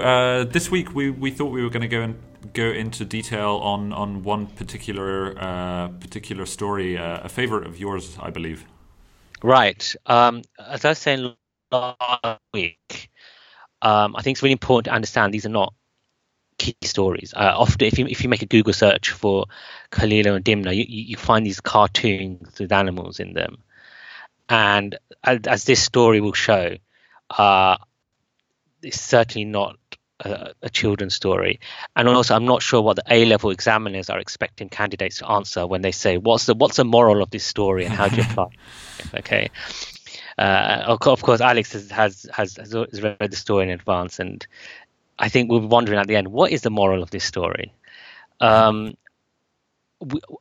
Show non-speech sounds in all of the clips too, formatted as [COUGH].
Uh, this week we, we thought we were going to go and go into detail on on one particular uh, particular story, uh, a favorite of yours, I believe. Right. Um, as I was saying last week, um, I think it's really important to understand these are not key stories. Uh, often, if you if you make a Google search for Kalila and Dimna, you, you find these cartoons with animals in them, and as, as this story will show, uh, it's certainly not a, a, children's story. And also, I'm not sure what the A level examiners are expecting candidates to answer when they say, "What's the what's the moral of this story and how do you [LAUGHS] apply?" okay. Uh, of course, Alex has, has has has read the story in advance, and I think we'll be wondering at the end, what is the moral of this story? Um,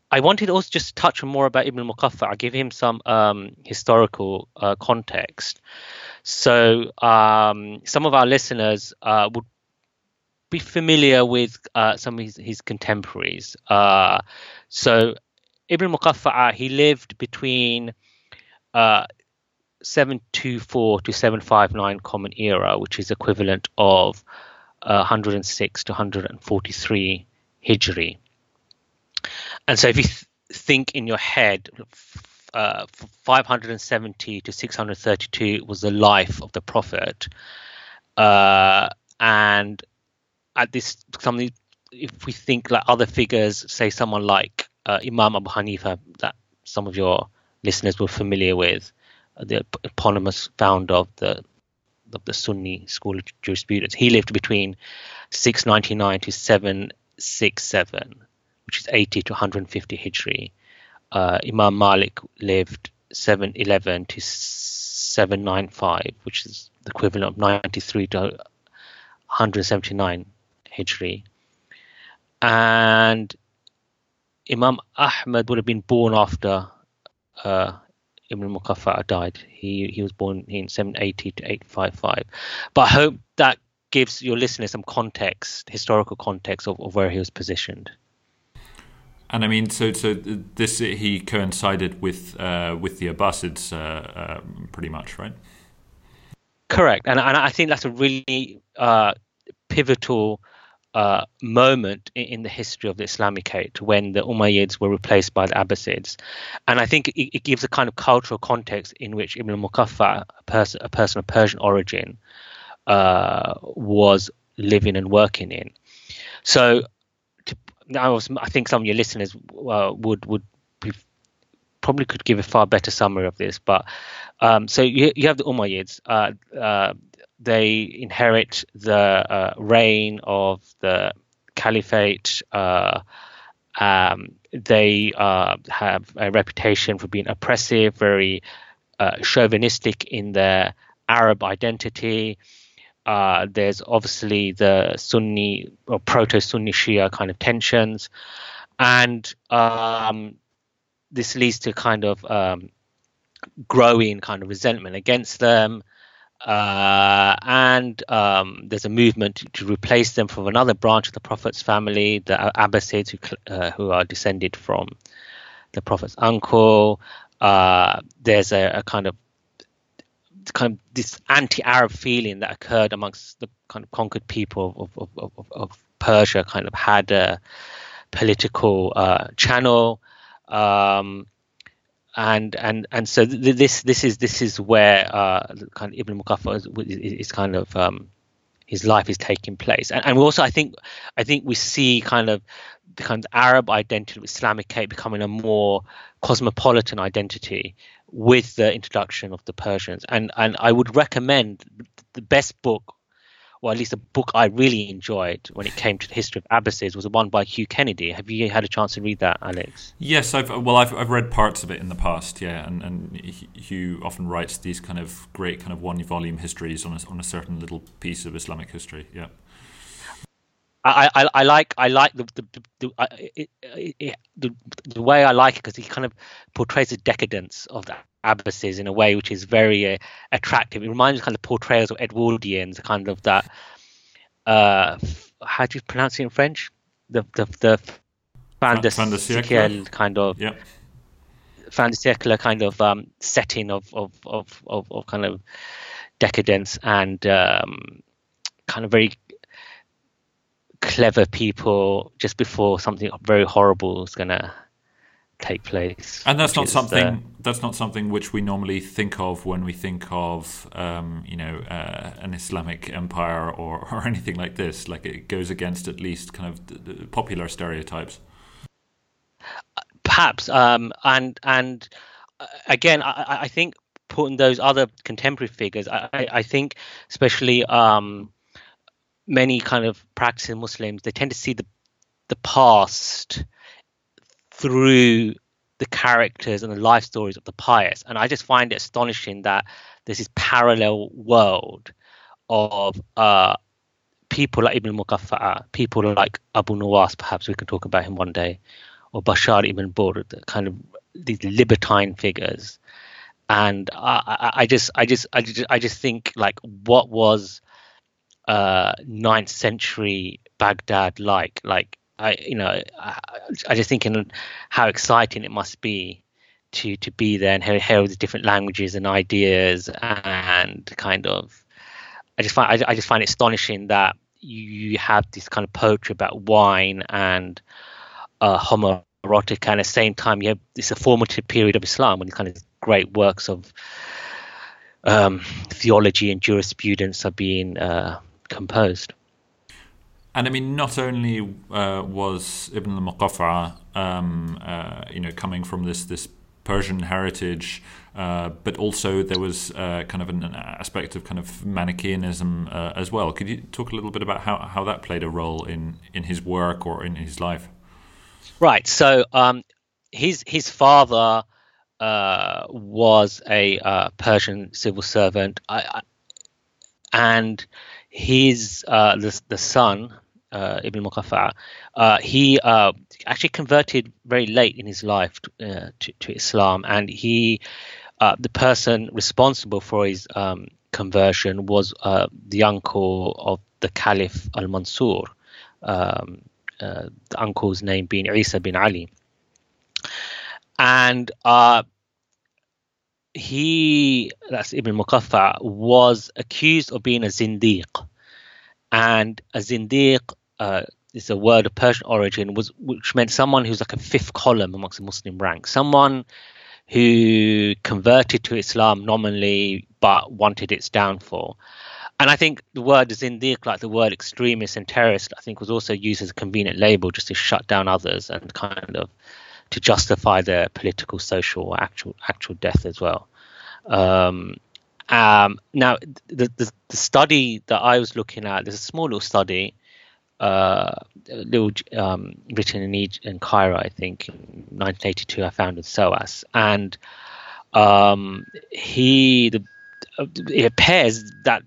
I wanted also just to touch on more about Ibn Muqaffa. I give him some um, historical uh, context. So um, some of our listeners uh, would be familiar with uh, some of his, his contemporaries. Uh, so Ibn Muqaffa, he lived between uh, 724 to 759 Common Era, which is equivalent of uh, 106 to 143 Hijri. And so if you th- think in your head, uh, 570 to 632 was the life of the Prophet. Uh, and at this something if we think like other figures say someone like uh, imam abu hanifa that some of your listeners were familiar with uh, the eponymous founder of the of the sunni school of jurisprudence. He lived between 699 to 767 which is 80 to 150 hijri. Uh, imam malik lived 711 to 795 which is the equivalent of 93 to 179 Hijri. And Imam Ahmad would have been born after uh, Ibn Muqaffa died. He he was born in 780 to 855. But I hope that gives your listeners some context, historical context of, of where he was positioned. And I mean, so so this he coincided with uh, with the Abbasids, uh, uh, pretty much, right? Correct, and and I think that's a really uh, pivotal uh, moment in, the history of the Islamicate when the Umayyads were replaced by the Abbasids. And I think it, it gives a kind of cultural context in which Ibn Muqaffa, a person, a person of Persian origin, uh, was living and working in. So to, I, was, I think some of your listeners uh, would would be, probably could give a far better summary of this. But um, so you, you have the Umayyads. They inherit the uh, reign of the caliphate. Uh, um, they uh, have a reputation for being oppressive, very uh, chauvinistic in their Arab identity. Uh, there's obviously the Sunni or proto-Sunni Shia kind of tensions, and um, this leads to kind of um, growing kind of resentment against them. Uh, and um, there's a movement to, to, replace them from another branch of the Prophet's family, the Abbasids, who, uh, who are descended from the Prophet's uncle. Uh, there's a, a, kind of kind of this anti-Arab feeling that occurred amongst the kind of conquered people of, of, of, of Persia, kind of had a political uh, channel. Um, and and and so th- this this is this is where uh, kind of Ibn Muqaffa is, is, is kind of um, his life is taking place, and, and also I think I think we see kind of the kind of Arab identity, Islamicate becoming a more cosmopolitan identity with the introduction of the Persians, and and I would recommend the best book or at least a book I really enjoyed when it came to the history of Abbasids was the one by Hugh Kennedy. Have you had a chance to read that, Alex? Yes, I've well, I've, I've read parts of it in the past, yeah, and, and Hugh often writes these kind of great kind of one volume histories on a, on a certain little piece of Islamic history, yeah. I, I, I like I like the the the, it, it, the, the way I like it because he kind of portrays the decadence of the Abbasids in a way which is very uh, attractive. It reminds me kind of portrayals of Edwardians, kind of that. Uh, how do you pronounce it in French? The the the fin de siècle kind of. Yeah. fin de siècle kind of um, setting of, of, of, of, of kind of decadence and um, kind of very clever people just before something very horrible is going to take place. And that's not something uh, that's not something which we normally think of when we think of um, you know uh, an Islamic empire or, [LAUGHS] or anything like this. Like it goes against at least kind of the, the popular stereotypes. Perhaps, um, and and uh, again, I, I, think putting those other contemporary figures, I, I think especially um, many kind of practicing Muslims, they tend to see the the past through the characters and the life stories of the pious. And I just find it astonishing that there's this parallel world of uh, people like Ibn Muqaffa'a, people like Abu Nuwas, perhaps we can talk about him one day, or Bashar ibn Burd, kind of these libertine figures. And I, I, I, just, I just, I just, I just think like what was uh, ninth century Baghdad like? Like I, you know, I, I just thinking how exciting it must be to to be there and hear, hear the different languages and ideas and kind of. I just find I, I just find it astonishing that you have this kind of poetry about wine and uh, homoerotic, and at the same time you have this a formative period of Islam when kind of great works of um, theology and jurisprudence are being uh, composed. And I mean, not only uh, was Ibn al-Muqaffa, um, uh, you know, coming from this this Persian heritage, uh, but also there was uh, kind of an, aspect of kind of Manichaeanism uh, as well. Could you talk a little bit about how, how that played a role in, in his work or in his life? Right. So um, his his father uh, was a Persian civil servant, I, I, and his uh, the, the son uh, Ibn Muqaffa, uh, he uh, actually converted very late in his life uh, to, to, Islam, and he, uh, the person responsible for his um, conversion was uh, the uncle of the Caliph Al Mansur, um, the uncle's name being Isa bin Ali, and he, that's Ibn Muqaffa, was accused of being a zindiq. And a zindiq uh, is a word of Persian origin, was which meant someone who's like a fifth column amongst the Muslim ranks, someone who converted to Islam nominally but wanted its downfall. And I think the word zindiq, like the word extremist and terrorist, I think was also used as a convenient label just to shut down others and kind of to justify their political, social, or actual actual death as well. Um, um, now, the, the, the study that I was looking at, there's a small little study, uh, little um, written in, Egypt, in Cairo, I think, in 1982. I found in SOAS, and um, he, the, it appears that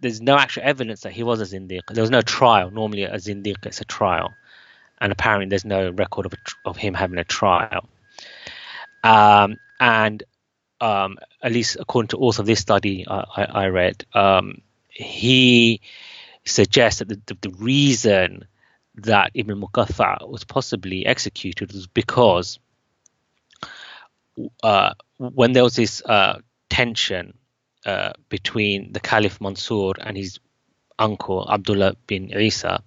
there's no actual evidence that he was a zindiq. There was no trial. Normally, a zindiq it's a trial and apparently there's no record of a, of him having a trial. Um, and um, at least according to author of this study I, I, I read, um, he suggests that the, the, the, reason that Ibn Muqaffa was possibly executed was because uh, when there was this uh, tension uh, between the Caliph Mansur and his uncle Abdullah bin Isa,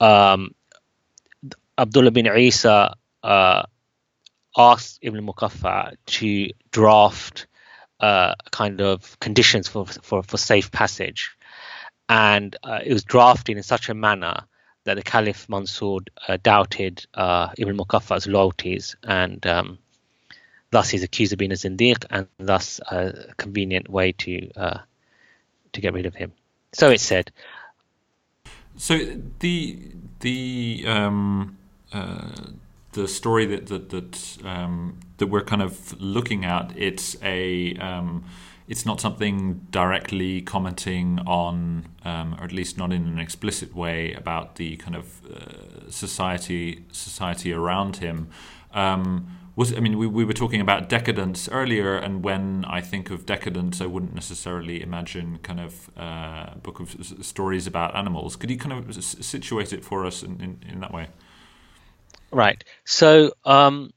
um, Abdullah bin Isa uh, asked Ibn Muqaffa to draft uh, kind of conditions for, for, for safe passage. And uh, it was drafted in such a manner that the Caliph Mansur uh, doubted uh, Ibn Muqaffa's loyalties and um, thus he's accused of being a zindiq and thus a convenient way to uh, to get rid of him. So it said. So the the um, the story that that that, um, that we're kind of looking at, it's a um, it's not something directly commenting on, um, or at least not in an explicit way, about the kind of uh, society society around him. Um, was I mean, we, we were talking about decadence earlier, and when I think of decadence, I wouldn't necessarily imagine kind of uh, book of stories about animals. Could you kind of situate it for us in, in, in that way? Right. So um,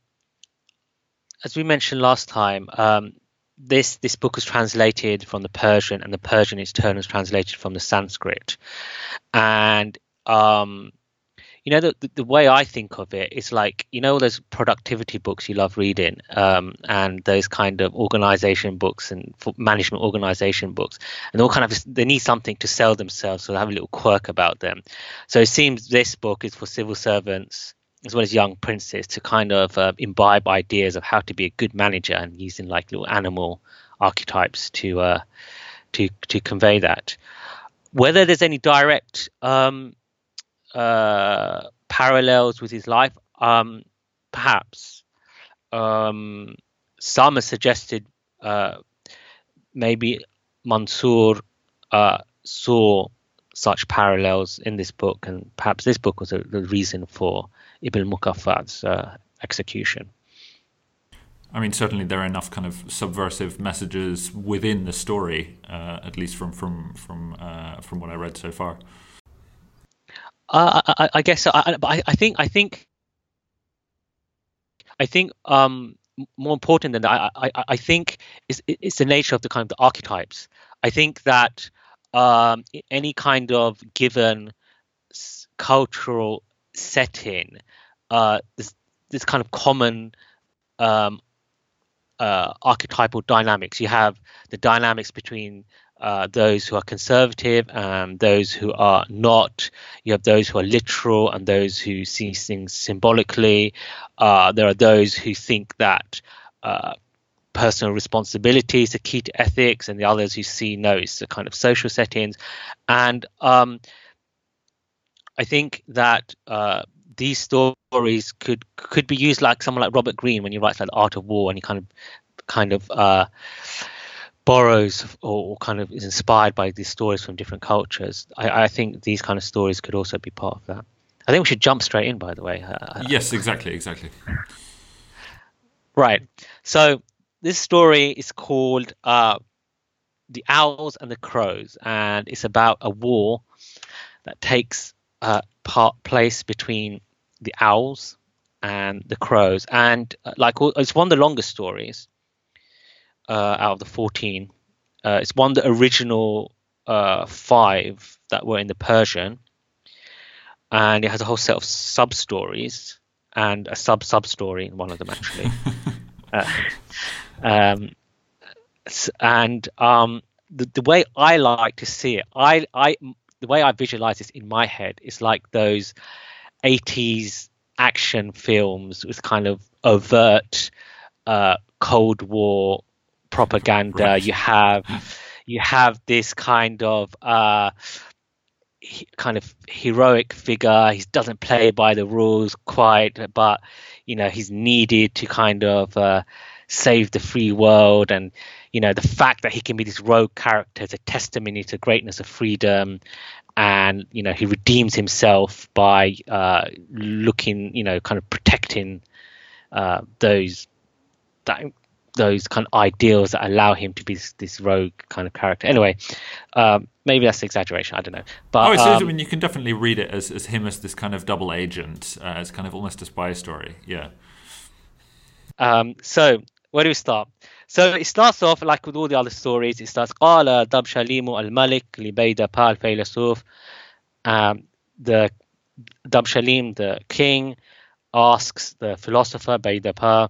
as we mentioned last time, um, this this book was translated from the Persian, and the Persian in turn was translated from the Sanskrit. And um, you know, the, the way I think of it is like you know those productivity books you love reading, um, and those kind of organization books and management organization books, and all kind of they need something to sell themselves, so they have a little quirk about them. So it seems this book is for civil servants as well as young princes to kind of uh, imbibe ideas of how to be a good manager and using like little animal archetypes to uh, to to convey that. Whether there's any direct um, uh, parallels with his life, um, perhaps. Um, some have suggested uh, maybe Mansur uh, saw such parallels in this book, and perhaps this book was a, the reason for Ibn Muqaffa's uh, execution. I mean, certainly there are enough kind of subversive messages within the story, uh, at least from from from uh, from what I read so far. Uh, I, I, guess, I, I, I think, I think, I think, um, more important than that, I, I, I think it's, it's the nature of the kind of the archetypes. I think that um, any kind of given cultural setting, uh, this this kind of common um, uh, archetypal dynamics. You have the dynamics between uh, those who are conservative and those who are not. You have those who are literal and those who see things symbolically. Uh, there are those who think that uh, personal responsibility is the key to ethics, and the others who see no, it's the kind of social settings. And um, I think that uh, these stories could could be used like someone like Robert Greene when he writes like the Art of War, and he kind of kind of uh, borrows or, or, kind of is inspired by these stories from different cultures. I, I, think these kind of stories could also be part of that. I think we should jump straight in, by the way. Yes, exactly, exactly. Right. So this story is called uh, "The Owls and the Crows," and it's about a war that takes uh, part place between the owls and the crows, and uh, like it's one of the longest stories uh, out of the 14. Uh, it's one of the original uh, five that were in the Persian, and it has a whole set of sub stories and a sub sub story in one of them actually. [LAUGHS] uh, um, and um, the, the way I like to see it, I, I the way I visualize this in my head is like those 80s action films with kind of overt uh, Cold War propaganda. Right. You have you have this kind of uh, he, kind of heroic figure. He doesn't play by the rules quite, but you know he's needed to kind of uh, save the free world. And you know the fact that he can be this rogue character is a testimony to greatness of freedom. And you know he redeems himself by uh, looking, you know, kind of protecting uh, those that those kind of ideals that allow him to be this, this rogue kind of character. Anyway, um, maybe that's exaggeration. I don't know. But oh, so, um, I mean, you can definitely read it as, as him as this kind of double agent, uh, as kind of almost a spy story. Yeah. Um, so where do we start? So it starts off like with all the other stories. It starts قَالَ Dab Shalimu al Malik li Bayda um, The Dabshalim, the king, asks the philosopher Bayda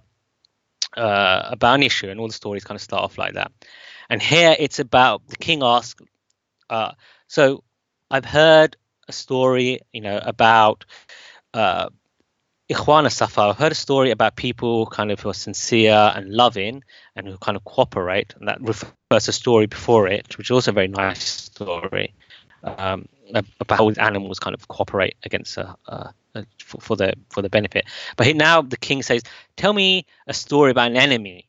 uh, about an issue, and all the stories kind of start off like that. And here it's about the king asks, uh, so I've heard a story, you know, about uh, Ikhwana Safa. I've heard a story about people kind of who are sincere and loving and who kind of cooperate, and that refers to a story before it, which is also a very nice story um, about how animals kind of cooperate against a, a, for, for the for the benefit. But he now the king says, "Tell me a story about an enemy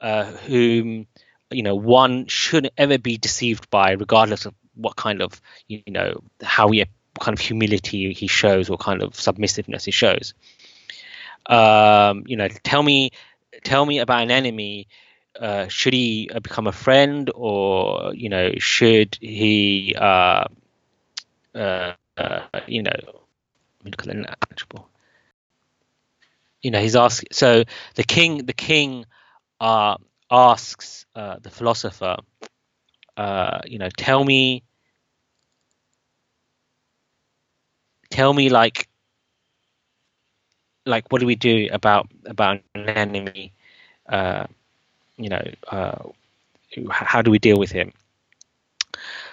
uh, whom you know one shouldn't ever be deceived by, regardless of what kind of you know how he kind of humility he shows or kind of submissiveness he shows. Um, you know, tell me tell me about an enemy." Uh, should he become a friend, or you know, should he, uh, uh, uh you know, look at the you know, he's asking. So the king, the king, uh, asks uh, the philosopher, uh, you know, tell me, tell me, like, like, what do we do about about an enemy? Uh, you know, uh, how do we deal with him?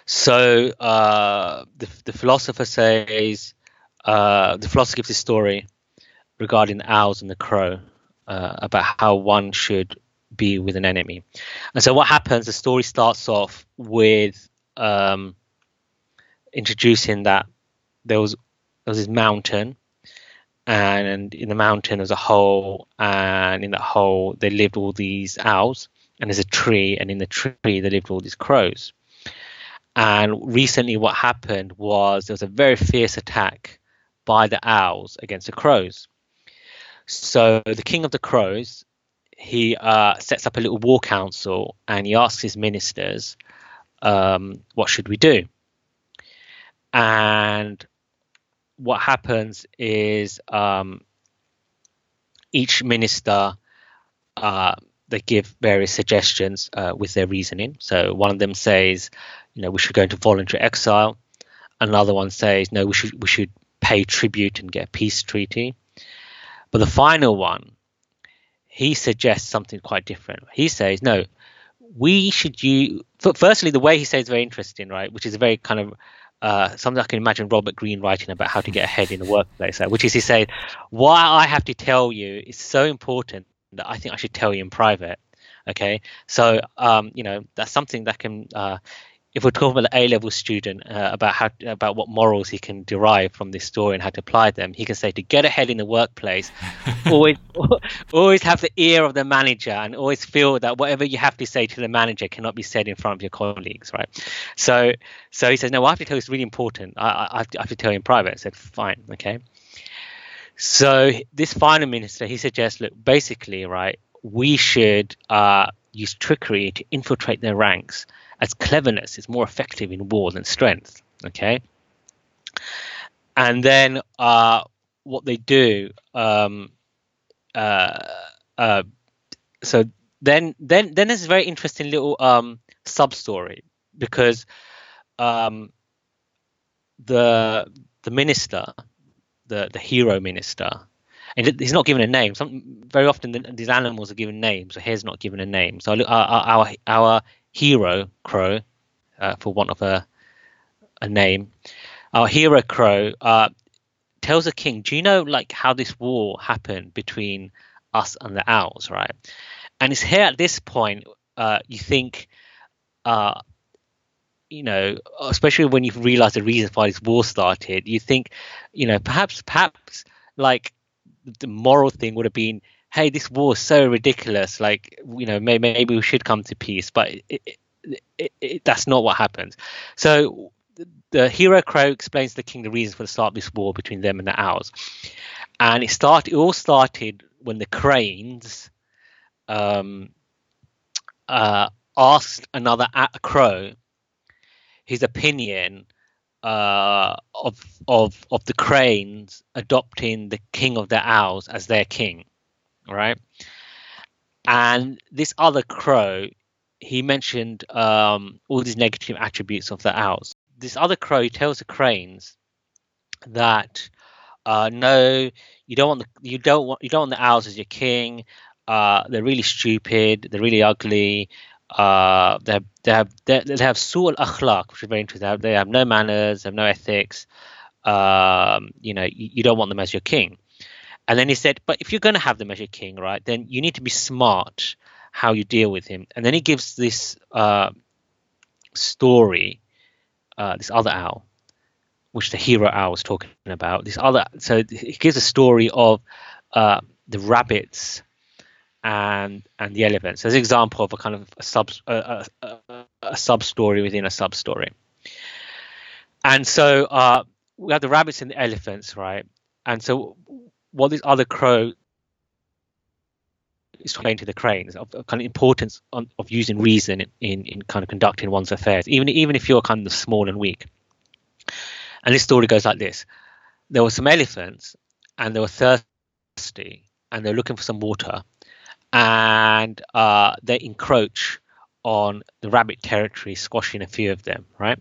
So uh, the the philosopher says, uh, the philosopher gives a story regarding the owls and the crow uh, about how one should be with an enemy. And so what happens? The story starts off with um, introducing that there was there was this mountain, and in the mountain there was a hole, and in that hole they lived all these owls, and there's a tree, and in the tree they lived all these crows. And recently, what happened was there was a very fierce attack by the owls against the crows. So the king of the crows, he uh, sets up a little war council and he asks his ministers, um, "What should we do?" And what happens is um, each minister uh, they give various suggestions uh, with their reasoning. So one of them says, you know, we should go into voluntary exile. Another one says, no, we should we should pay tribute and get a peace treaty. But the final one, he suggests something quite different. He says, no, we should use. Firstly, the way he says is very interesting, right? Which is a very kind of uh, something I can imagine Robert Greene writing about how to get ahead in the workplace, which is he said, "Why I have to tell you is so important that I think I should tell you in private." Okay, so um, you know that's something that can uh, if we're talking about the A level student uh, about how about what morals he can derive from this story and how to apply them, he can say to get ahead in the workplace, [LAUGHS] always always have the ear of the manager and always feel that whatever you have to say to the manager cannot be said in front of your colleagues, right? So so he says, no, I have to tell you it's really important. I, I, have to, I have to tell you in private. I said, fine, okay. So this final minister, he suggests, look, basically, right, we should uh, use trickery to infiltrate their ranks as cleverness is more effective in war than strength. Okay, and then uh, what they do, um, uh, uh, so then then then there's a very interesting little um, sub story because um, the the minister, the the hero minister, and he's not given a name. Some very often the, these animals are given names. So here's not given a name. So our our, our hero crow, uh, for want of a a name, our hero crow uh, tells the king, "Do you know like how this war happened between us and the owls, right?" And it's here at this point uh, you think, uh, you know, especially when you realize the reason why this war started, you think, you know, perhaps perhaps like the moral thing would have been hey, this war is so ridiculous. Like, you know, maybe, maybe we should come to peace. But it, it, it, that's not what happens. So the hero crow explains to the king the reason for the start of this war between them and the owls. And it started. It all started when the cranes um, uh, asked another a crow his opinion uh, of of of the cranes adopting the king of the owls as their king right? And this other crow, he mentioned um, all these negative attributes of the owls. This other crow tells the cranes that uh, no, you don't want the you don't want you don't want the owls as your king. Uh, they're really stupid. They're really ugly. Uh, they have they have they, have su'al akhlaq, which is very interesting. They have, they have no manners. They have no ethics. Um, you know, you, you, don't want them as your king. And then he said, but if you're going to have the Measure King, right, then you need to be smart how you deal with him. And then he gives this uh, story, uh, this other owl, which the hero owl was talking about. This other, so he gives a story of uh, the rabbits and and the elephants so as an example of a kind of a sub a, a, a sub story within a sub story. And so uh, we have the rabbits and the elephants, right? And so what this other crow is explain to the cranes of, of kind of importance on, of using reason in, in, in kind of conducting one's affairs, even even if you're kind of small and weak. And this story goes like this: There were some elephants, and they were thirsty, and they're looking for some water, and uh, they encroach on the rabbit territory, squashing a few of them, right?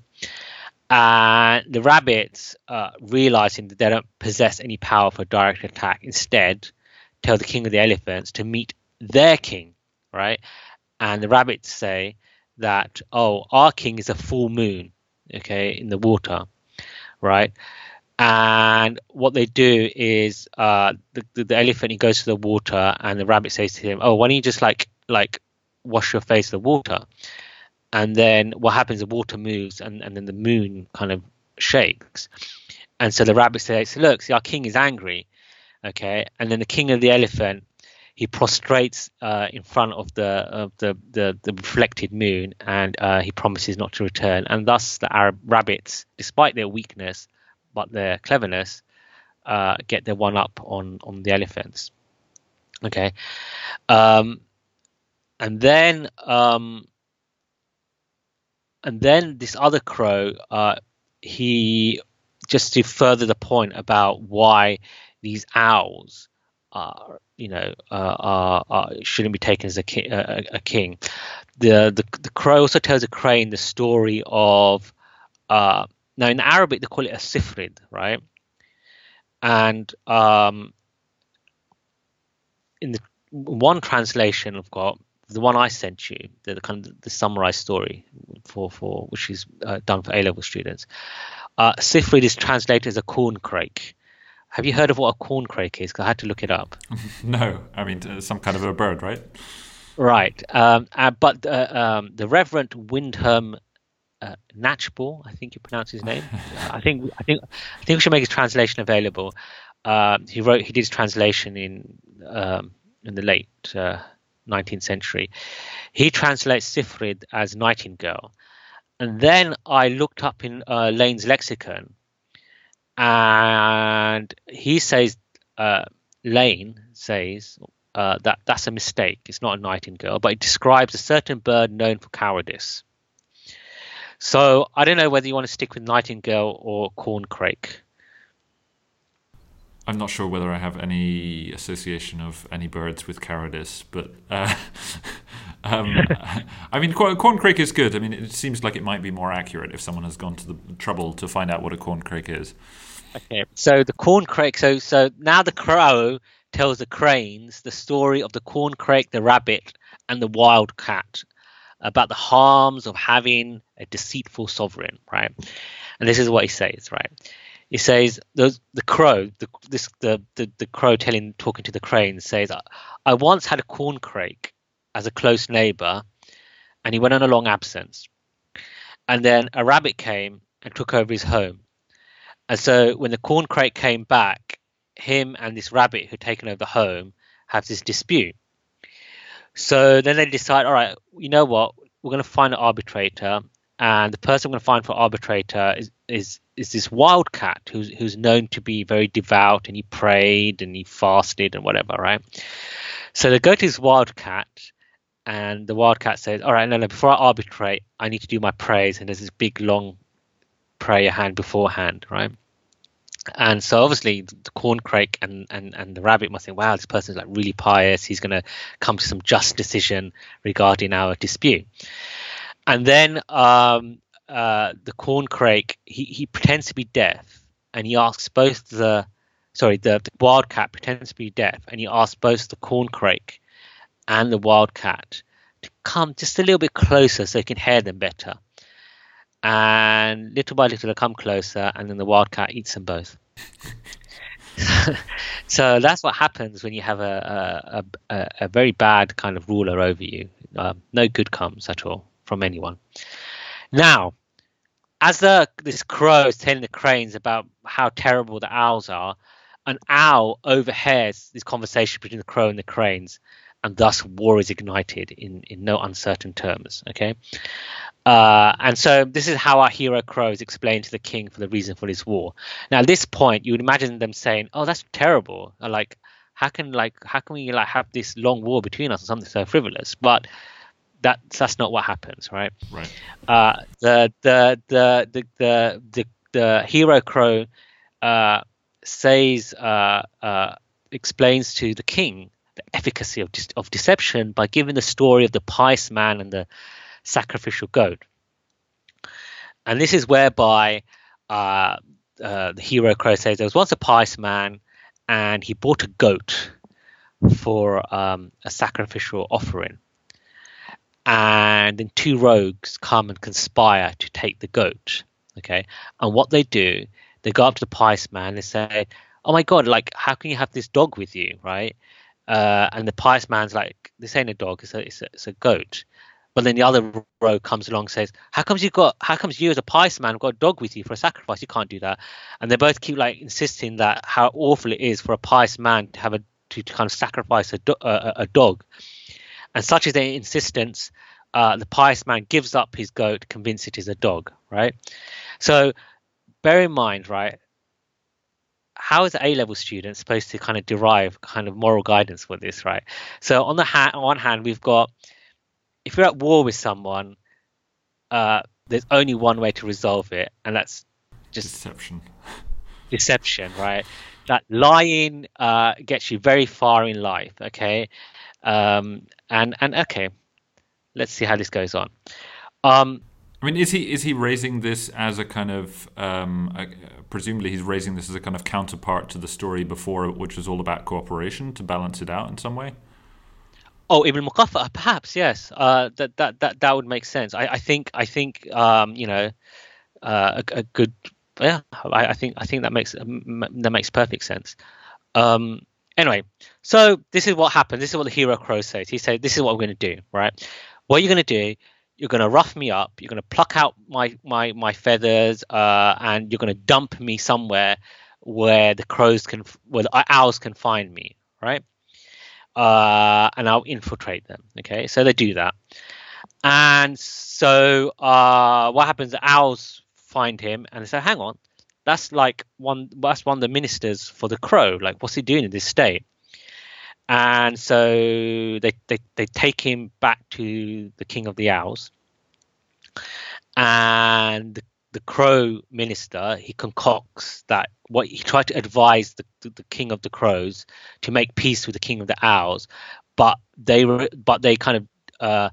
And the rabbits, uh, realizing that they don't possess any power for direct attack, instead tell the king of the elephants to meet their king, right? And the rabbits say that, oh, our king is a full moon, okay, in the water, right? And what they do is uh, the, the, the elephant he goes to the water, and the rabbit says to him, "Oh, why don't you just like like wash your face in the water?" And then what happens? The water moves, and, and then the moon kind of shakes. And so the rabbit says, "Look, see, our king is angry." Okay, and then the king of the elephant he prostrates uh, in front of the of the, the, the reflected moon, and uh, he promises not to return. And thus, the Arab rabbits, despite their weakness, but their cleverness, uh, get their one up on on the elephants. Okay, um, and then um, and then this other crow, uh, he just to further the point about why these owls are you know uh, are, are, shouldn't be taken as a, ki- a, a king. The, the the crow also tells a crane the story of uh, now in Arabic they call it a sifrid, right? And um, in the one translation I've got the one I sent you, the, the kind of the summarized story for for which is uh, done for A level students. Uh, Sifrid is translated as a corncrake. Have you heard of what a corncrake is? Because I had to look it up. [LAUGHS] no, I mean uh, some kind of a bird, right? Right, um, uh, but um, the Reverend Wyndham uh, Knatchbull, I think you pronounce his name. [LAUGHS] I think I think I think we should make his translation available. Uh, he wrote he did his translation in um, in the late uh, 19th century. He translates Sifrid as nightingale, and then I looked up in uh, Lane's lexicon, and he says uh, Lane says uh, that that's a mistake. It's not a nightingale, but it describes a certain bird known for cowardice. So I don't know whether you want to stick with nightingale or corncrake. I'm not sure whether I have any association of any birds with cowardice, but uh, [LAUGHS] um, I mean, corncrake is good. I mean, it seems like it might be more accurate if someone has gone to the trouble to find out what a corncrake is. Okay, so the corncrake. So so now the crow tells the cranes the story of the corncrake, the rabbit, and the wild cat about the harms of having a deceitful sovereign, right? And this is what he says, right? He says the the crow, the this the, the the crow telling talking to the crane says, I once had a corncrake as a close neighbor, and he went on a long absence. And then a rabbit came and took over his home. And so when the corncrake came back, him and this rabbit who'd taken over the home have this dispute. So then they decide, all right, you know what? We're going to find an arbitrator, and the person we're going to find for arbitrator is is is this wildcat who's who's known to be very devout, and he prayed and he fasted and whatever, right? So they go to this wildcat, and the wildcat says, "All right, no, no. Before I arbitrate, I need to do my prayers." And there's this big long prayer hand beforehand, right? and so obviously the corncrake and, and, and the rabbit must think, wow, this person's like really pious. He's going to come to some just decision regarding our dispute. And then um, uh, the corncrake, he, he pretends to be deaf and he asks both the, sorry, the, the wildcat pretends to be deaf and he asks both the corncrake and the wildcat to come just a little bit closer so he can hear them better and little by little they come closer, and then the wildcat eats them both. [LAUGHS] so that's what happens when you have a a, a, a very bad kind of ruler over you. Um, no good comes at all from anyone. Now, as the this crow is telling the cranes about how terrible the owls are, an owl overhears this conversation between the crow and the cranes, and thus war is ignited in in no uncertain terms. Okay, uh, and so this is how our hero crows explain to the king for the reason for this war. Now at this point, you would imagine them saying, "Oh, that's terrible! Like, how can like how can we like have this long war between us or something so frivolous?" But that that's not what happens, right? Right. Uh, the, the, the the the the the hero crow uh, says uh, uh, explains to the king the efficacy of of deception by giving the story of the pious man and the sacrificial goat. And this is whereby uh, uh, the hero Crow says there was once a pious man and he bought a goat for um, a sacrificial offering. And then two rogues come and conspire to take the goat. Okay. And what they do, they go up to the pious man and say, Oh my God, like, how can you have this dog with you? Right. Uh, and the pious man's like, This ain't a dog, it's a, it's a, it's a goat. But then the other rogue comes along and says, "How comes you got? How comes you as a pious man got a dog with you for a sacrifice? You can't do that." And they both keep like insisting that how awful it is for a pious man to have a to, to kind of sacrifice a, do, uh, a dog. And such is their insistence, uh, the pious man gives up his goat, convinced it is a dog. Right. So bear in mind, right, how is A level student supposed to kind of derive kind of moral guidance for this, right? So on the ha- on one hand, we've got if you're at war with someone, uh, there's only one way to resolve it, and that's just deception. Deception, right? That lying uh, gets you very far in life. Okay, um, and and okay, let's see how this goes on. Um, I mean, is he is he raising this as a kind of um, presumably he's raising this as a kind of counterpart to the story before, which was all about cooperation to balance it out in some way? Oh, Ibn Muqaffa, perhaps yes. Uh, that that that that would make sense. I, I think I think um, you know uh, a, a, good yeah. I, I, think I think that makes that makes perfect sense. Um, anyway, so this is what happened. This is what the hero crow says. He said, "This is what we're going to do. Right? What you're going to do? You're going to rough me up. You're going to pluck out my my my feathers, uh, and you're going to dump me somewhere where the crows can, where the owls can find me. Right? uh, and I'll infiltrate them. Okay, so they do that, and so uh, what happens? The owls find him and they say, "Hang on, that's like one. That's one of the ministers for the crow. Like, what's he doing in this state?" And so they they they take him back to the king of the owls, and the the crow minister he concocts that what he tried to advise the, the, king of the crows to make peace with the king of the owls but they were but they kind of uh,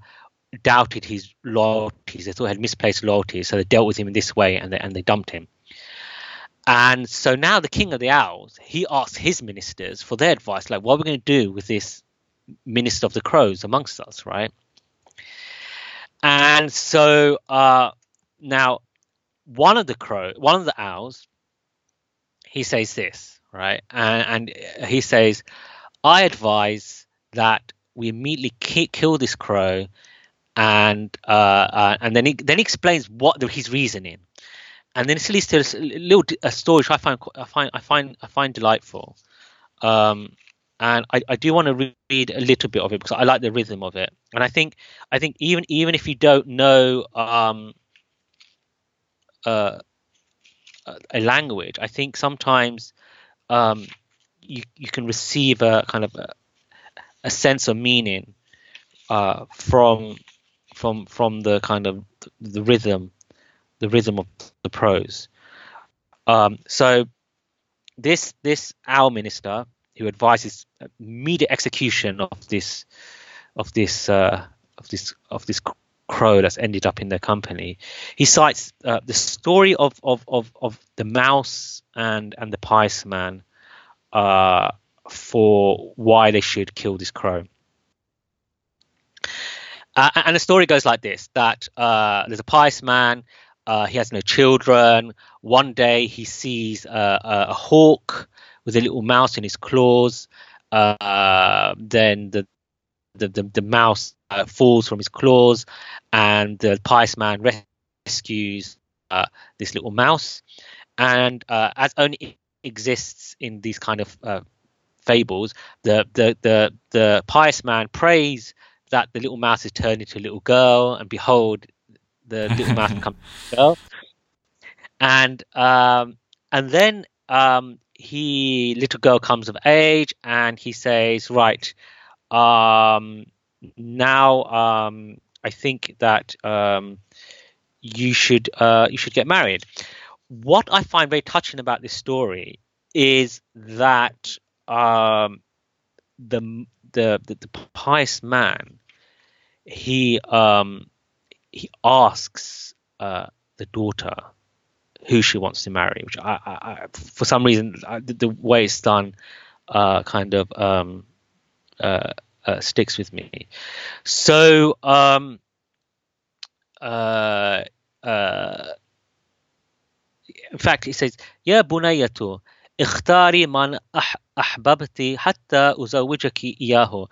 doubted his loyalties they thought he had misplaced loyalties so they dealt with him in this way and they, and they dumped him and so now the king of the owls he asks his ministers for their advice like what are we going to do with this minister of the crows amongst us right and so uh, now one of the crow, one of the owls, he says this, right? And, and he says, I advise that we immediately kill this crow, and uh, uh, and then he then he explains what the, his reasoning, and then a little a story which I find I find I find I find delightful, um, and I, I do want to read a little bit of it because I like the rhythm of it, and I think I think even even if you don't know um, uh, a language, I think sometimes um, you you can receive a kind of a, a sense of meaning uh, from from from the kind of the rhythm, the rhythm of the prose. Um, so this this our minister who advises immediate execution of this of this uh, of this of this crow that's ended up in their company. He cites uh, the story of, of, of, of, the mouse and, and the pious man uh, for why they should kill this crow. Uh, and the story goes like this that uh, there's a pious man, uh, he has no children. One day he sees a, a hawk with a little mouse in his claws. Uh, then the, the, the, the mouse uh, falls from his claws, and the pious man rescues uh, this little mouse. And uh, as only exists in these kind of uh, fables, the, the the the pious man prays that the little mouse is turned into a little girl, and behold, the little mouse becomes a girl. And um, and then um, he little girl comes of age, and he says, right. Um, now um, I think that um, you should uh, you should get married. What I find very touching about this story is that um, the, the the the pious man he um, he asks uh, the daughter who she wants to marry, which I, I, I for some reason I, the, the, way it's done uh, kind of um, uh, uh, sticks with me. So um, uh, uh, in fact, he says, "Ya bunayatu, اختاري من أحببتي حتى أزوجك إياه."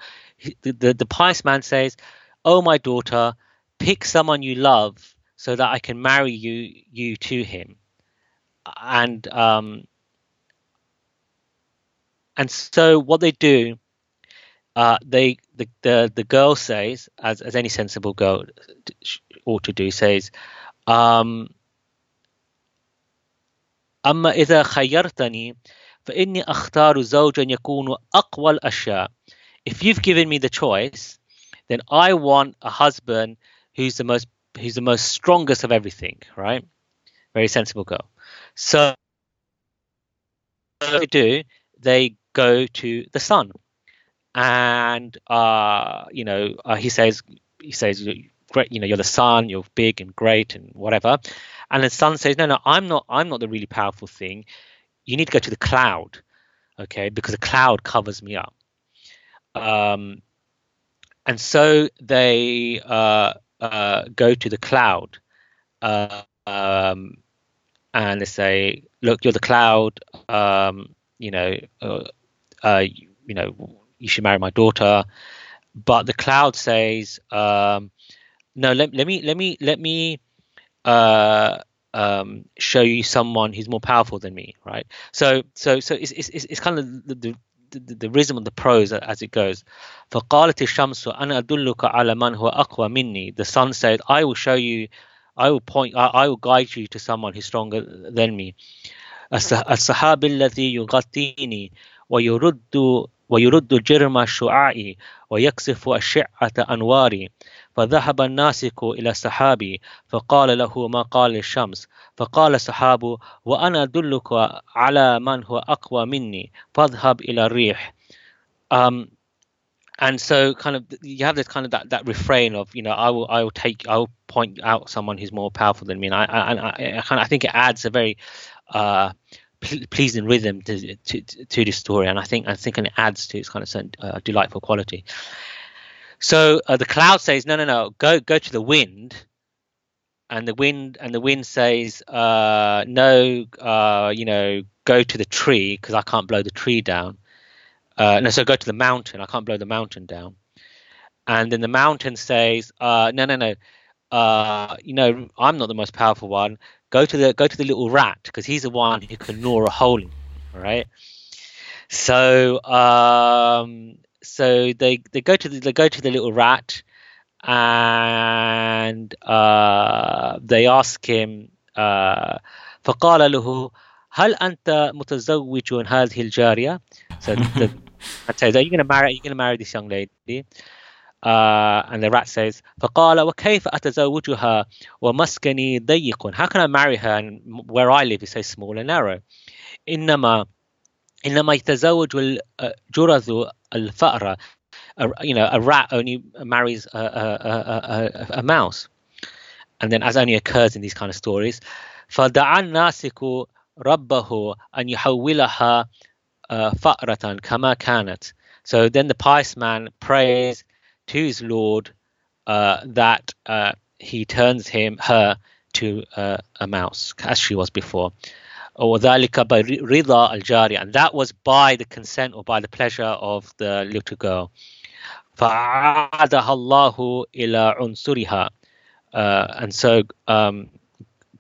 The, the, the pious man says, "Oh my daughter, pick someone you love so that I can marry you you to him." And um, and so what they do, uh, they the, the the girl says, as as any sensible girl ought to do, says, um, أما إذا خيرتني فإني أختار زوجا يكون أقوى الأشياء. If you've given me the choice, then I want a husband who's the most who's the most strongest of everything, right? Very sensible girl. So what they do, they go to the sun, and uh, you know uh, he says he says great, you know you're the sun, you're big and great and whatever, and the sun says, no, no, I'm not. I'm not the really powerful thing. You need to go to the cloud, okay, because the cloud covers me up. Um, and so they uh, uh, go to the cloud, uh, um, and they say, "Look, you're the cloud. Um, you know, uh, uh, you, you, know, you should marry my daughter." But the cloud says, um, "No, let, let me, let me, let me." uh, um, show you someone who's more powerful than me, right? So, so, so it's it's, it's kind of the, the the, the rhythm of the prose as it goes. فقالت الشمس أنا أدلك على من هو أقوى مني. The sun said, I will show you, I will point, I, I will guide you to someone who's stronger than me. السحاب الذي يغطيني ويرد ويرد جرم شعاعي ويكسف أشعة أنواري فذهب الناسك إلى السحاب فقال له ما قال الشمس فقال السحاب وأنا أدلك على من هو أقوى مني فاذهب إلى الريح um, and so kind of you have this kind of that, that refrain of you know I will I will take I will point out someone who's more powerful than me and I I, I, I, kind of, I think it adds a very uh, pleasing rhythm to, to, to this story and I think I think it adds to its kind of uh, delightful quality so uh, the cloud says, no, no, no, go go to the wind, and the wind and the wind says, uh, no, uh, you know, go to the tree because I can't blow the tree down. Uh, no, so go to the mountain. I can't blow the mountain down. And then the mountain says, uh, no, no, no, uh, you know, I'm not the most powerful one. Go to the go to the little rat because he's the one who can gnaw a hole in. Right. So um, so they they go to the, they go to the little rat and uh, they ask him uh, فقال له هل أنت متزوج هذه الجارية so the [LAUGHS] rat says are you going to marry are you going to marry this young lady uh, and the rat says فقال وكيف أتزوجها ومسكني ضيق how can I marry her and where I live is so small and narrow إنما إنما يتزوج الجرذ الفأرة you know a rat only marries a, a, a, a, mouse and then as only occurs in these kind of stories فدعا الناسك ربه أن يحولها فأرة كما كانت so then the pious man prays to his Lord uh, that uh, he turns him her to uh, a mouse as she was before وذلك برضا الجارية and that was by the consent or by the pleasure of the little girl فعادها الله إلى عنصرها uh, and so um,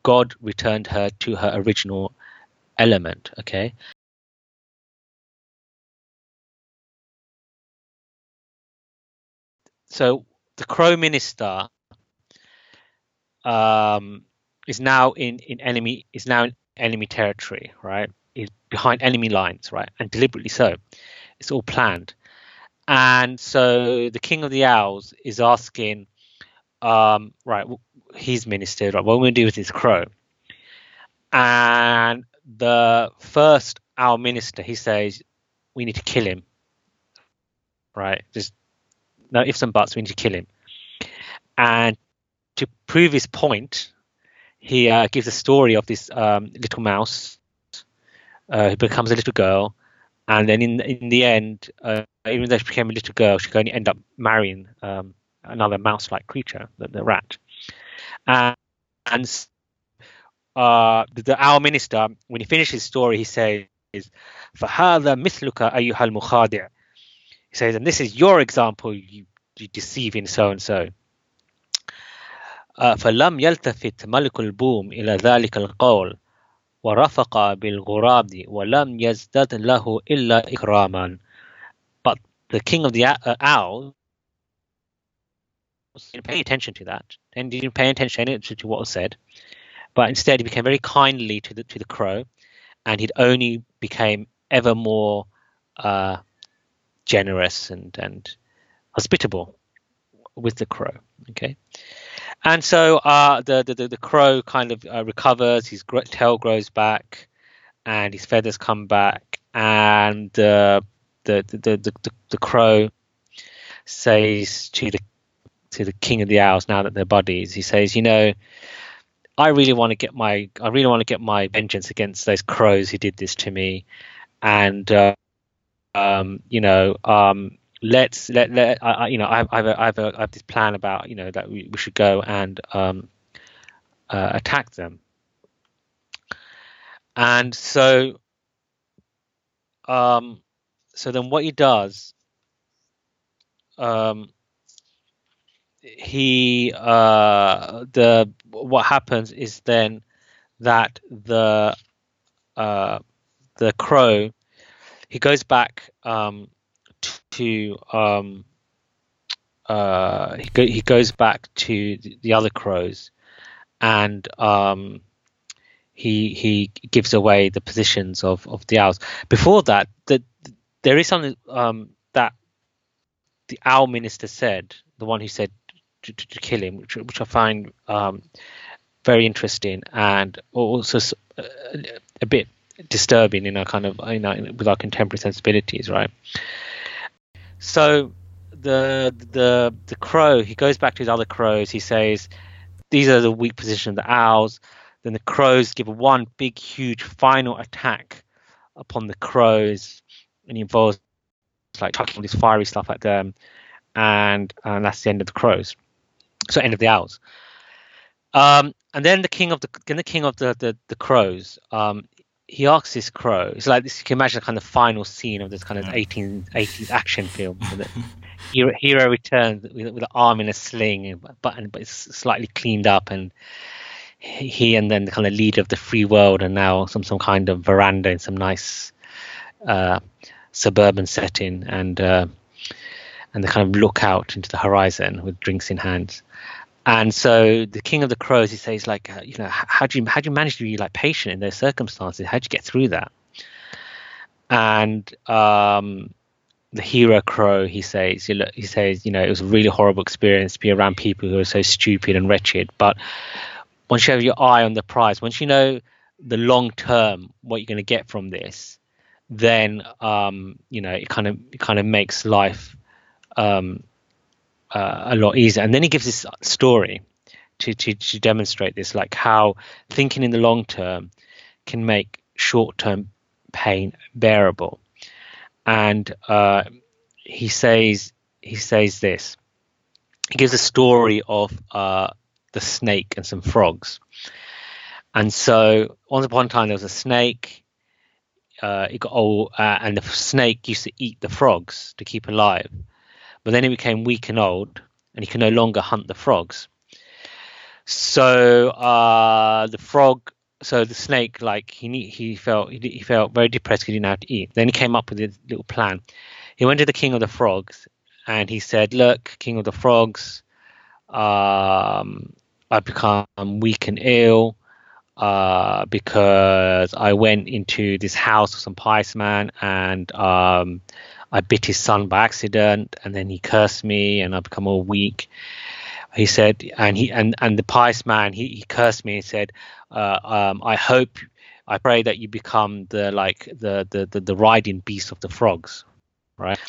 God returned her to her original element okay so the crow minister um, is now in, in enemy is now in enemy territory, right? Is behind enemy lines, right? And deliberately so. It's all planned. And so the king of the owls is asking, um, right, his minister, right, what are we going to do with this crow? And the first owl minister, he says, we need to kill him. Right? There's no ifs and buts. We need to kill him. And to prove his point, he uh, gives a story of this um, little mouse uh, who becomes a little girl, and then in in the end, uh, even though she became a little girl, she only end up marrying um, another mouse-like creature, the, the rat. And, and uh, the, the, our minister, when he finishes his story, he says, "Fahada misluka ayuhal mukhadir." He says, "And this is your example, you, you deceiving so and so." فلم يلتفت ملك البوم إلى ذلك القول ورفق بالغراب ولم يزدد له إلا إكراما but the king of the uh, owls didn't pay attention to that and didn't pay attention to, to what was said but instead he became very kindly to the to the crow and he only became ever more uh, generous and and hospitable with the crow okay and so uh, the, the the crow kind of uh, recovers. His tail grows back, and his feathers come back. And uh, the, the, the the the crow says to the to the king of the owls, now that they're buddies, he says, you know, I really want to get my I really want to get my vengeance against those crows who did this to me, and uh, um, you know, um, let's let let I, you know I, I have a, I have a, I have this plan about you know that we, we should go and um, uh, attack them, and so um, so then what he does um, he uh, the what happens is then that the uh, the crow he goes back um, to um, uh, he go, he goes back to the other crows, and um, he he gives away the positions of, of the owls. Before that, the, there is something um, that the owl minister said, the one who said to, to, to kill him, which, which I find um, very interesting and also a, uh, a bit disturbing in our kind of you know with our contemporary sensibilities, right? So the the the crow he goes back to his other crows. He says these are the weak position of the owls. Then the crows give one big huge final attack upon the crows, and he involves like chucking all this fiery stuff at them, and and that's the end of the crows. So end of the owls. Um, and then the king of the then the king of the the, the crows. Um, he asks this crow. It's like this. You can imagine the kind of final scene of this kind of. 18, 80s action film. [LAUGHS] hero, hero returns with, with an arm in a sling, but but it's slightly cleaned up, and he and then the kind of leader of the free world are now some some kind of veranda in some nice uh, suburban setting, and uh, and they kind of look out into the horizon with drinks in hands. And so the king of the crows, he says, like, uh, you know, how do you how do you manage to be like patient in those circumstances? How do you get through that? And um, the hero crow, he says, he says, you know, it was a really horrible experience to be around people who are so stupid and wretched. But once you have your eye on the prize, once you know the long term what you're going to get from this, then um, you know it kind of it kind of makes life um, uh, a lot easier. And then he gives this story to, to, to demonstrate this, like how thinking in the long term can make short term pain bearable. And uh, he says he says this. He gives a story of uh, the snake and some frogs. And so once upon a time there was a snake. Uh, it got old, uh, and the snake used to eat the frogs to keep alive. But then he became weak and old, and he could no longer hunt the frogs. So uh, the frog, so the snake, like he he felt he, felt very depressed he didn't have to eat. Then he came up with a little plan. He went to the king of the frogs, and he said, "Look, king of the frogs, um, I've become weak and ill." Uh, because I went into this house of some pious man and um, I bit his son by accident, and then he cursed me, and I become all weak. He said, and he and and the pious man, he, he cursed me and said, uh, um, I hope I pray that you become the like the the the, the riding beast of the frogs, right?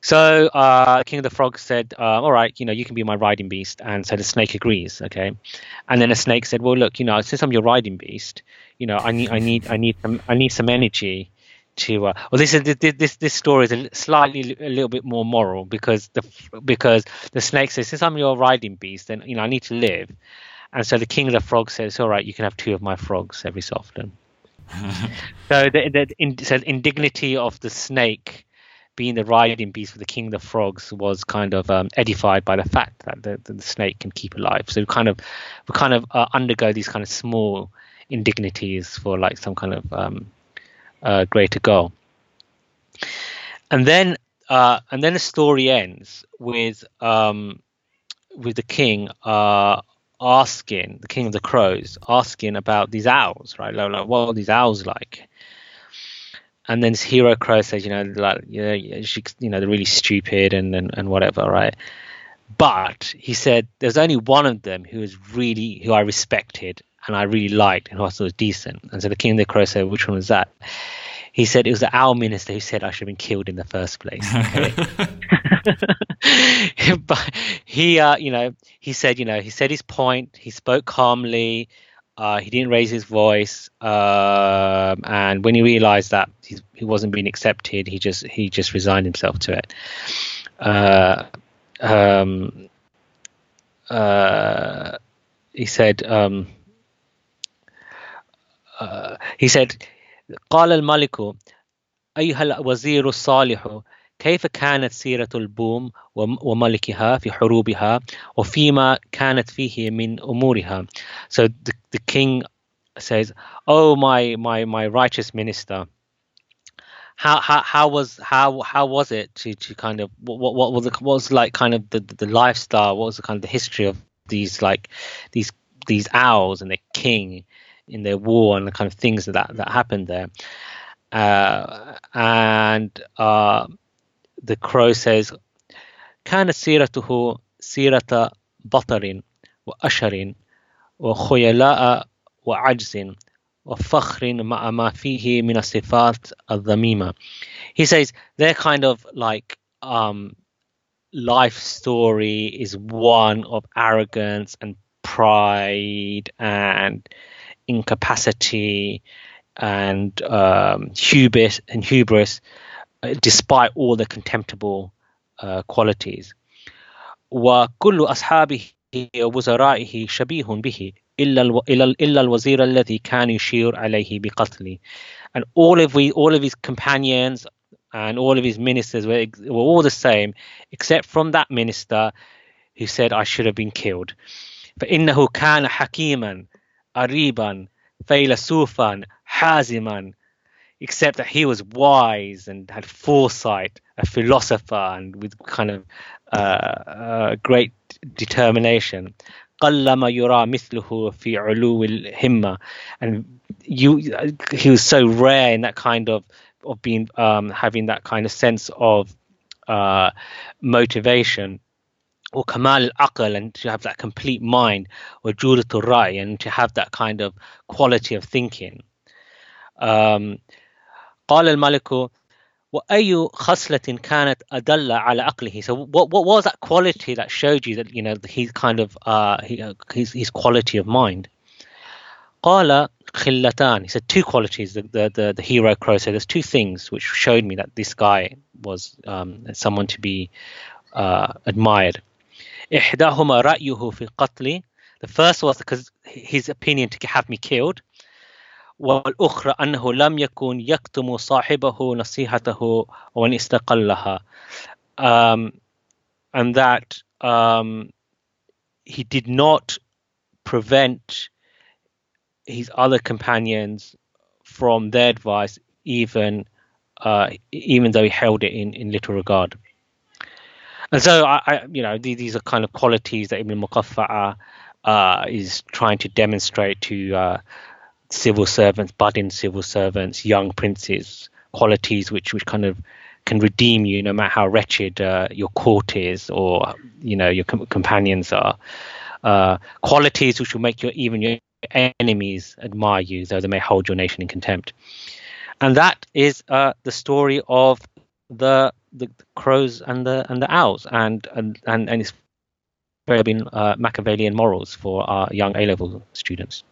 So uh, King of the Frogs said, uh, "All right, you know, you can be my riding beast." And so the snake agrees. Okay, and then the snake said, "Well, look, you know, since I'm your riding beast, you know, I need, I need, I need some, I need some energy to uh, well this is this this story is a slightly a little bit more moral because the because the snake says since I'm your riding beast then you know I need to live. And so the king of the frogs says all right you can have two of my frogs every so often. [LAUGHS] So the, the in, so indignity of the snake being the riding beast for the king of the frogs was kind of um, edified by the fact that the, the, snake can keep alive. So we kind of we kind of uh, undergo these kind of small indignities for like some kind of um, uh, greater goal. And then uh, and then the story ends with um, with the king uh, asking the king of the crows asking about these owls, right? Like, what are these owls like? And then this hero crow says, you know, like you know, she, you know, they're really stupid and, and and whatever, right? But he said there's only one of them who is really who I respected and I really liked and I thought was decent. And so the King of the Crow said, which one was that? He said it was the owl minister who said I should have been killed in the first place. [LAUGHS] [LAUGHS] but he, uh, you know, he said, you know, he said his point. He spoke calmly. Uh, he didn't raise his voice, um, and when he realised that he wasn't being accepted, he just he just resigned himself to it. Uh, um, uh, he said. Um, uh, he said قال الملك أيها الوزير الصالح كيف كانت سيرة البوم وملكها في حروبها وفيما كانت فيه من أمورها so the, the king says oh my my my righteous minister how how how was how how was it to to kind of what what was the, what was like kind of the the lifestyle what was the kind of the history of these like these these owls and the king in their war and the kind of things that that happened there. Uh, and uh, the crow says, كانت سيرته سيرة بطر وأشر وخيلاء وعجز وفخر مع ما فيه من الصفات الذميمة. He says their kind of like um, life story is one of arrogance and pride and incapacity and um, hubris and hubris, uh, despite all the contemptible uh, qualities. وكل أصحابه ووزرائه شبيه به إلا إلا الوزير الذي كان يشير عليه بقتله. And all of we, all of his companions and all of his ministers were, were all the same, except from that minister who said, "I should have been killed." فإنه كان حكيما Ariban, Failasufan, Haziman, except that he was wise and had foresight, a philosopher, and with kind of uh, uh, great determination. قلما يرى مثله في علو الهمة and you he was so rare in that kind of of being um, having that kind of sense of uh, motivation or kamal al and to have that complete mind or juratul rai and to have that kind of quality of thinking um, قال الملك وأي خصلة كانت أدل على عقله so what, what was that quality that showed you that you know his kind of uh, his, his quality of mind قال خلتان he said two qualities the, the, the, the hero crow said there's two things which showed me that this guy was um, someone to be uh, admired إحداهما رأيه في قتلي the first was because his opinion to have me killed والأخرى أنه لم يكن يكتم صاحبه نصيحته وأن استقلها um, and that um, he did not prevent his other companions from their advice even uh, even though he held it in, in little regard. And so, I, I you know, these, these, are kind of qualities that Ibn Muqaffa'a uh, is trying to demonstrate to uh, civil servants, budding civil servants, young princes, qualities which, which kind of can redeem you no matter how wretched uh, your court is or, you know, your com- companions are. Uh, qualities which will make your even your enemies admire you, though they may hold your nation in contempt. And that is uh, the story of the, the crows and the and the owls, and and and, and it's very been uh, Machiavellian morals for our young A level students.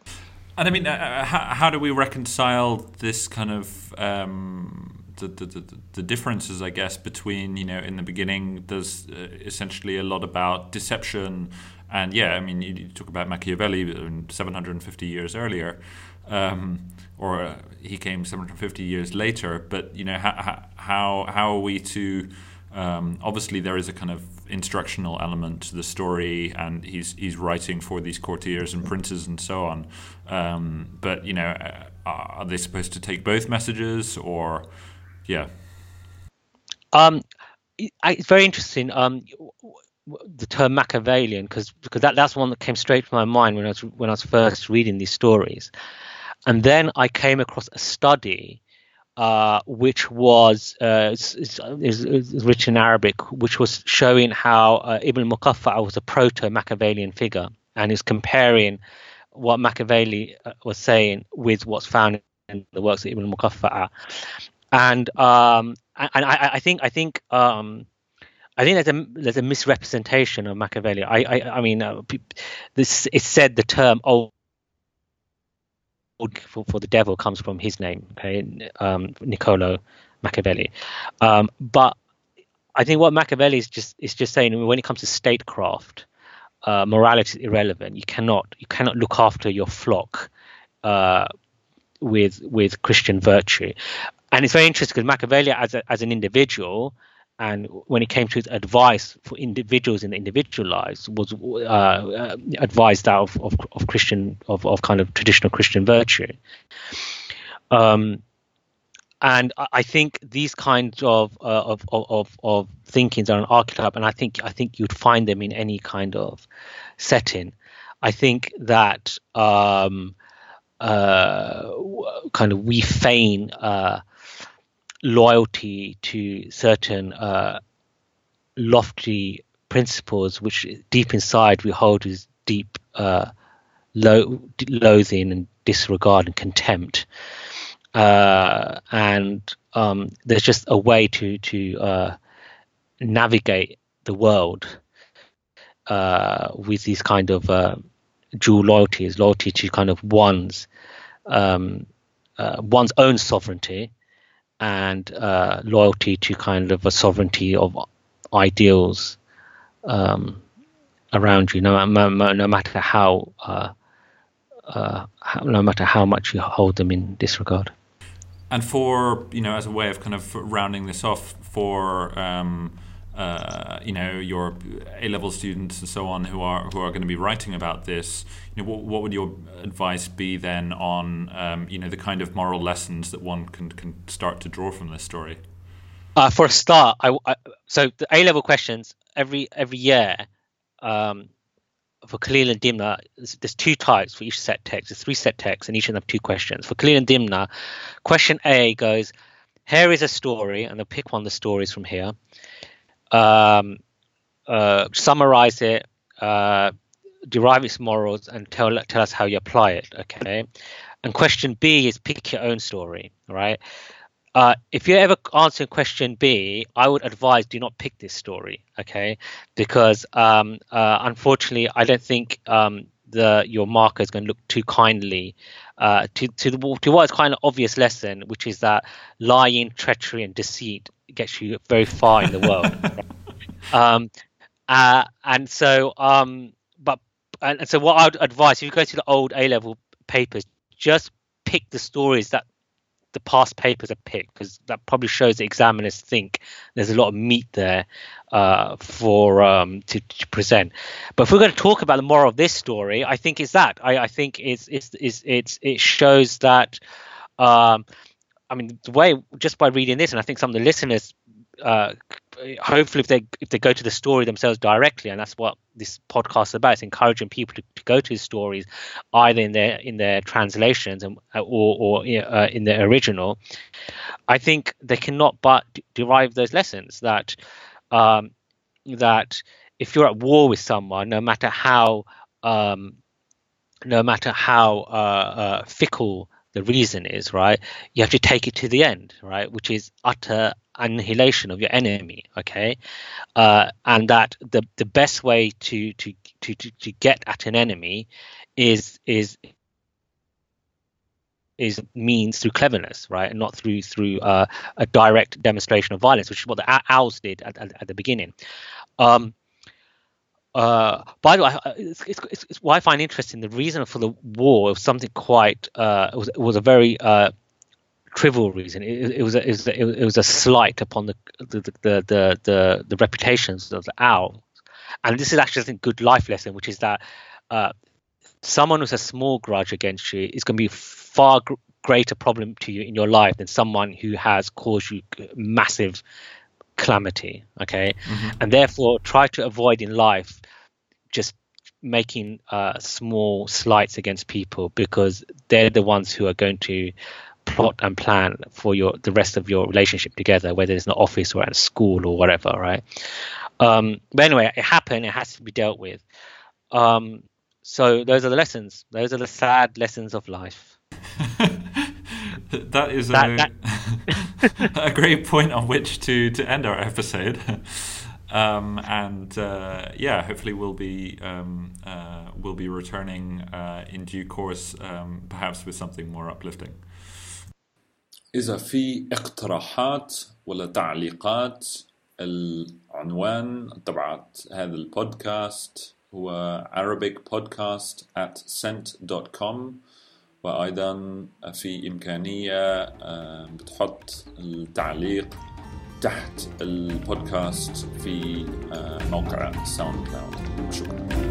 And I mean, uh, uh, how, how, do we reconcile this kind of um, the, the, the, the, differences, I guess, between you know in the beginning there's uh, essentially a lot about deception, and yeah, I mean you, you talk about Machiavelli 750 years earlier, um, or uh, he came 750 years later, but you know how how how are we to um, obviously there is a kind of instructional element to the story, and he's he's writing for these courtiers and princes and so on. Um, but you know, uh, are they supposed to take both messages, or yeah? Um, it's very interesting. Um, the term Machiavellian, because because that, that's one that came straight to my mind when I was when I was first reading these stories, and then I came across a study uh, which was uh, is, is, is, written in Arabic, which was showing how uh, Ibn Muqaffa was a proto-Machiavellian figure, and is comparing what Machiavelli uh, was saying with what's found in the works of Ibn Muqaffa. And um, and I, I, think I think um, I think there's a there's a misrepresentation of Machiavelli. I I, I mean, uh, this it's said the term old for, for the devil comes from his name, okay, um, Niccolo Machiavelli. Um, but I think what Machiavelli is just is just saying when it comes to statecraft, uh, morality is irrelevant. You cannot you cannot look after your flock uh, with with Christian virtue, and it's very interesting because Machiavelli as a, as an individual and when it came to advice for individuals in the individual lives was uh, uh, advised out of, of, of, Christian of, of kind of traditional Christian virtue. Um, and I think these kinds of, uh, of, of of thinkings are an archetype, and I think I think you'd find them in any kind of setting. I think that um, uh, kind of we feign uh, loyalty to certain uh, lofty principles, which deep inside we hold as deep uh, lo- loathing and disregard and contempt. Uh, and um, there's just a way to to uh, navigate the world uh, with these kind of uh, dual loyalties, loyalty to kind of one's um, one's own sovereignty and uh, loyalty to kind of a sovereignty of ideals um, around you, no, no, no matter how, uh, uh, no matter how much you hold them in disregard. And for you know, as a way of kind of rounding this off, for um, uh, you know your A level students and so on who are who are going to be writing about this, you know, what, what would your advice be then on um, you know the kind of moral lessons that one can can start to draw from this story? Uh, for a start, I, I, so the A level questions every every year um, for Kalila and Dimna, there's, two types for each set text. There's three set texts, and each of them have two questions. For Kalila and Dimna, question A goes, "Here is a story," and they'll pick one of the stories from here um, uh, summarize it, uh, derive its morals, and tell tell us how you apply it. Okay. And question B is pick your own story. Right. Uh, if you're ever answering question B, I would advise do not pick this story, okay? Because um, uh, unfortunately, I don't think um, the your marker is going to look too kindly uh, to to, the, to what is kind of obvious lesson, which is that lying, treachery, and deceit gets you very far in the world. [LAUGHS] um, uh, and so, um, but and, and so, what I'd advise if you go to the old A level papers, just pick the stories that the past papers are picked because that probably shows the examiners think there's a lot of meat there uh, for um, to, to, present. But if we're going to talk about the moral of this story, I think it's that. I, I think it's, it's it's it's it shows that um, I mean, the way just by reading this, and I think some of the listeners, uh, hopefully, if they if they go to the story themselves directly, and that's what this podcast is about, it's encouraging people to, to go to the stories, either in their in their translations and uh, or or uh, in the original. I think they cannot but derive those lessons that um, that if you're at war with someone, no matter how um, no matter how uh, uh, fickle the reason is, right, you have to take it to the end, right, which is utter annihilation of your enemy. Okay, uh, and that the the best way to to to to, get at an enemy is is is means through cleverness, right, and not through through uh, a direct demonstration of violence, which is what the owls did at, at, at the beginning. Um, uh, by the way, it's, it's, it's, what I find interesting. The reason for the war was something quite uh, it was, it was a very uh, trivial reason. It, it, was a, it, was a, it was a slight upon the the, the the, the the reputations of the owls, and this is actually think good life lesson, which is that uh, someone with a small grudge against you is going to be far gr- greater problem to you in your life than someone who has caused you massive calamity okay? Mm-hmm. and therefore try to avoid in life just making uh, small slights against people because they're the ones who are going to plot and plan for your the rest of your relationship together whether it's in the office or at school or whatever right? Um, but anyway it happened it has to be dealt with. Um, so those are the lessons. Those are the sad lessons of life. [LAUGHS] That is that, a, that, [LAUGHS] [LAUGHS] a great point on which to, to end our episode. [LAUGHS] Um, and uh, yeah, hopefully we'll be um, uh, we'll be returning uh, in due course, um, perhaps with something more uplifting. إذا في اقتراحات ولا تعليقات العنوان تبعت هذا البودكاست هو Arabic podcast at cent.com وأيضا في إمكانية آه، بتحط التعليق تحت البودكاست في آه، موقع ساوند كلاود شكرا.